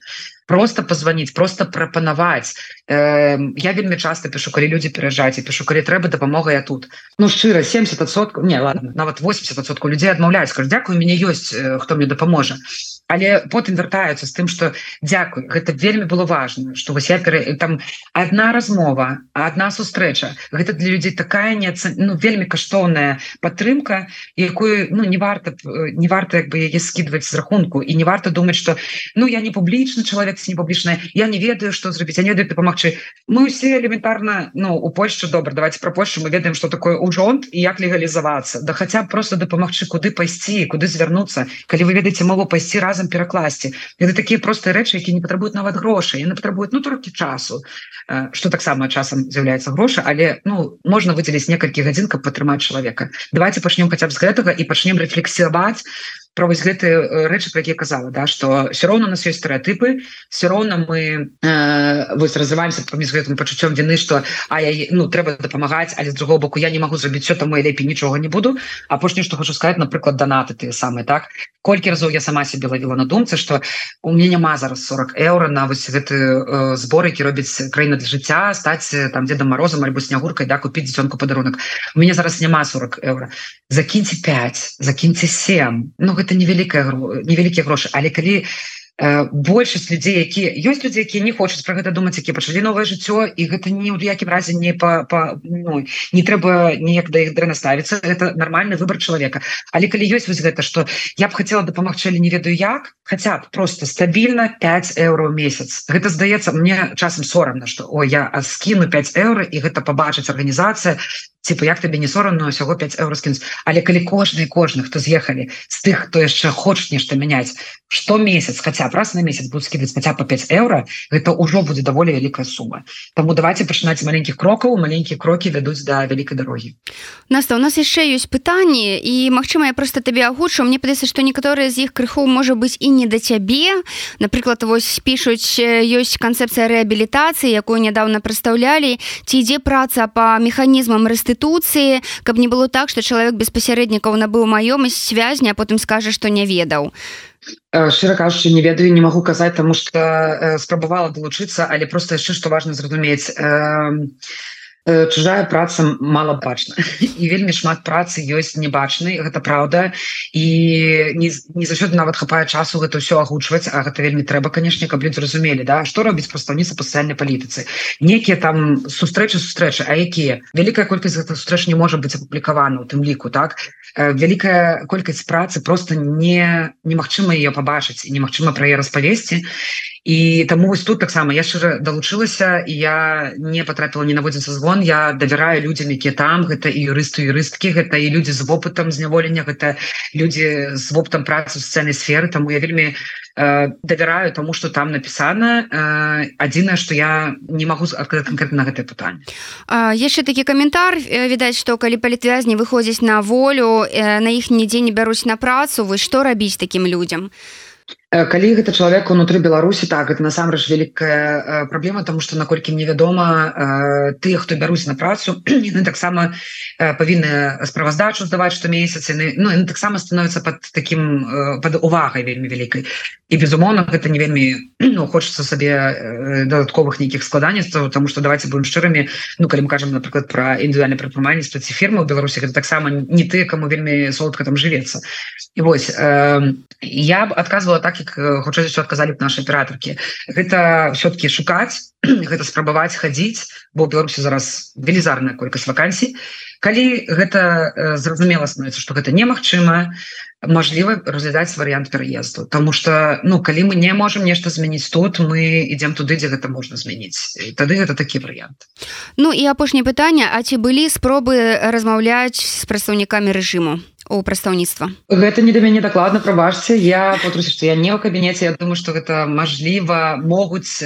S2: Просто позвонить просто прапанаваць. Э, я вельмі часто пишу калі люди перажаць і пишу калі трэба дапамога я тут. Ну шчыра 70 не ладно нават 80 людзей адмаўляюць Дякую мяне ёсць хто мне дапаможа але потым вяртаюцца з тым что Дякую гэта вельмі было важно что вось я там одна размова одна сустрэча. Гэта для людзей такая не ну, вельмі каштоўная падтрымка якую ну не варта не варта як бы яе скидывать з рахунку. І не варта думаць что ну я не публічны чалавек не публічная я не ведаю что зрабіць я не ведаю дапамагчы. Мы усе элементарна ну у Польшу добра давайте про Польшу мы ведаем что такое ужонт і як легалізавацца. Да хаця просто дапамагчы куды пайсці куды звярнуцца. Калі вы ведаеце мову пайсці разам перакласці. Это такія простыя рэчы які не патрабуюць нават грошай яны патрабуюць ну толькі часу. Что таксама часам з'яўляецца грошы але ну можна выдзеліць некалькі гадзін каб падтрымаць чалавека. Давайте пачнем хаця б з гэтага і пачнем рэфлексаваць про вось гэты рэчы про якія казала да что все роўно нас есть стэеотыпы все роўно мы э, вось развіваемся паміж гэтым пачуццём вины что а я ну трэба дапамагаць але з другого боку я не могу зрабіць все там лепей нічога не буду апошні что хочу сказать напрыклад донаты ты самы так? Колькі разоў я сама себе лавіла на думцы что у меня няма зараз 40 еўро на вось гэты э, збор які робіць краіна для жыцця стаць там дедом морозом альбо снягуркай да купіць дзёнку падарунак у меня зараз няма 40 еўро закіньте 5 закіньте 7 Ну гэта гэта невялікая невялікія грошы але калі Э, большасць людзей якія ёсць людзі якія не хочуць про гэта думаць які пачалі новае жыццё і гэта не ў якім разе не па, па ну, не трэба неяк да іх дрэнна ставіцца это нормальный выбор чалавека але калі ёсць вось гэта что я б хотела дапамагчы не ведаю як хотя б просто стабільна 5 еўро месяц. Гэта здаецца мне часам сорамна что о я скіну 5 еўро і гэта побачыць арганізацыя типа як табе не сорамно усяго 5 еўро скінуць але калі кожны кожны хто з'ехалі з тых хто яшчэ хочаш нешта мяняць что месяц хотя раз на месяц будут скидывать хотя по 5 евро это уже будет даволі вялікая сумма тому давайте пачынаць маленькіх крокаў маленькія крокі вядуць да вялікай дарогі
S1: Наста у нас яшчэ ёсць пытанні і Мачыма я просто табе агучу мне падаецца што некаторыя з іх крыху можа быць і не да цябе напрыклад вось пішуць ёсць канцэпцыя рэабілітацыі якую нядаўна прадстаўлялі ці ідзе праца по механізмам рэстытуцыі каб не было так что чалавек без пасярэднікаў набыў маёмасць связня потым скажа што не ведаў.
S2: Шчыра кажучы не ведаю не магу казаць таму што э, спрабавала далучыцца але просто яшчэ што важна зразумець. Э, Э, чужая праца мало бачна і [LAUGHS] вельмі шмат працы ёсць небачнай гэта праўда. І не, не заўсёды нават хапае часу гэта ўсё агучваць А гэта вельмі трэба канешне каб людзі разумелі да што робіць прадстаўніца па сацыяльнай палітыцы. Некія там сустрэчы сустрэчы А якія? Вялікая колькасць гэта сустрэч не можа быць апублікавана у тым ліку так? Э, вялікая колькасць працы просто не немагчыма ее пабачыць і немагчыма пра яе распавесці і таму вось тут таксама я шчыра далучылася і я не потрапіла не наводзіцца звон. Я давяраю людзям якія там. Гэта і юрысту юрысткі гэта і людзі з вопытам зняволення гэта людзі з воптам працы сцэнай сферы. Таму я вельмі э, давяраю тому что там написано. Э, адзінае что я не могу адказаць конкретно на гэтае пытанне
S1: яшчэ такі каментар відаць что калі палітвязні выходзіць на волю э, на іх нідзе не бяруць на працу. Вы што рабіць таким людям? то
S2: Э, калі гэта чалавек унутры беларусі так это насамрэч вялікая э, праблема тому что наколькі мне вядома э, тыя хто бяруць на працу яны таксама павінны справаздачу здаваць што месяц яны ну таксама становятся под таким под увагай вельмі вялікай і безумоўна гэта не вельмі [CLEARS THROAT] ну, хочется сабе дадатковых нейкіх складанняцтваў тому что давайте будем шчырымі ну калі мы кажам напрыклад про індывідуальна прадпрымальніцтва ці фірмы ў беларусі гэта таксама не ты кому вельмі солодка там жывецца і вось э, я б адказвала так як хутчэй все адказалі б наши аператоркі. Гэта все-таки шукаць [CLEARS THROAT] гэта спрабаваць хадзіць бо беларусі зараз велізарная колькасць вакансій. Калі гэта зразумела становіцца что гэта немагчыма Мажліва разглядаць варыянт пераезду. Тому что ну калі мы не можем нешта змяніць тут мы ідем туды дзе гэта можна змяніць. Тады гэта такі варыянт.
S1: Ну і апошняе пытанне. А ці былі спробы размаўляць з прадстаўнікамі рэжыму у прадстаўніцтва.
S2: Гэта не да мяне дакладна прабачце. Я потруся што я не ў кабінеце. Я думаю што гэта мажліва могуць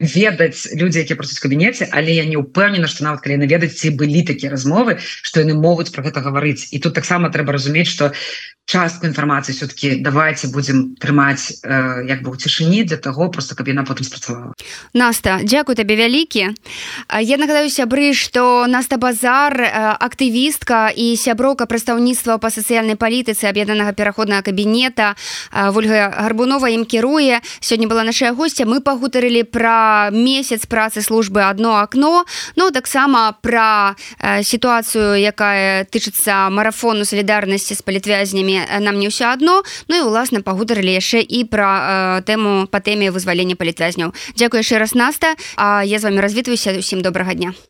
S2: ведаць людзі якія працуюць кабінеце але я не ўпэўнена што нават калі наведаць ці былі такія размовы што яны могуць про гэта гаварыць. І тут таксама трэба разумець што частку інфармацыі все-таки давайте будем трымаць э, як бы у цішыні для того просто каб яна потым спрацавала.
S1: Наста Дякую табе вялікі. Я нагадаю сябры что наста базар актывістка і сяброўка прадстаўніцтва па сацыяльнай палітыцы аб'яднанага пераходнага кабінета ольга гарбунова ім кіруе. Сёння была наша гостця мы пагутарылі пра месяц працы службы одно акно ну таксама пра сітуацыю якая тычыцца марафону солідарнасці з палітвязнямі нам не ўсё адно ну і уласна пагутарылі яшчэ і пра тэму па тэме вызвалення палітвязняў Дзякую яшчэ раз наста. А я з вами развітваюся. Усім добрага дня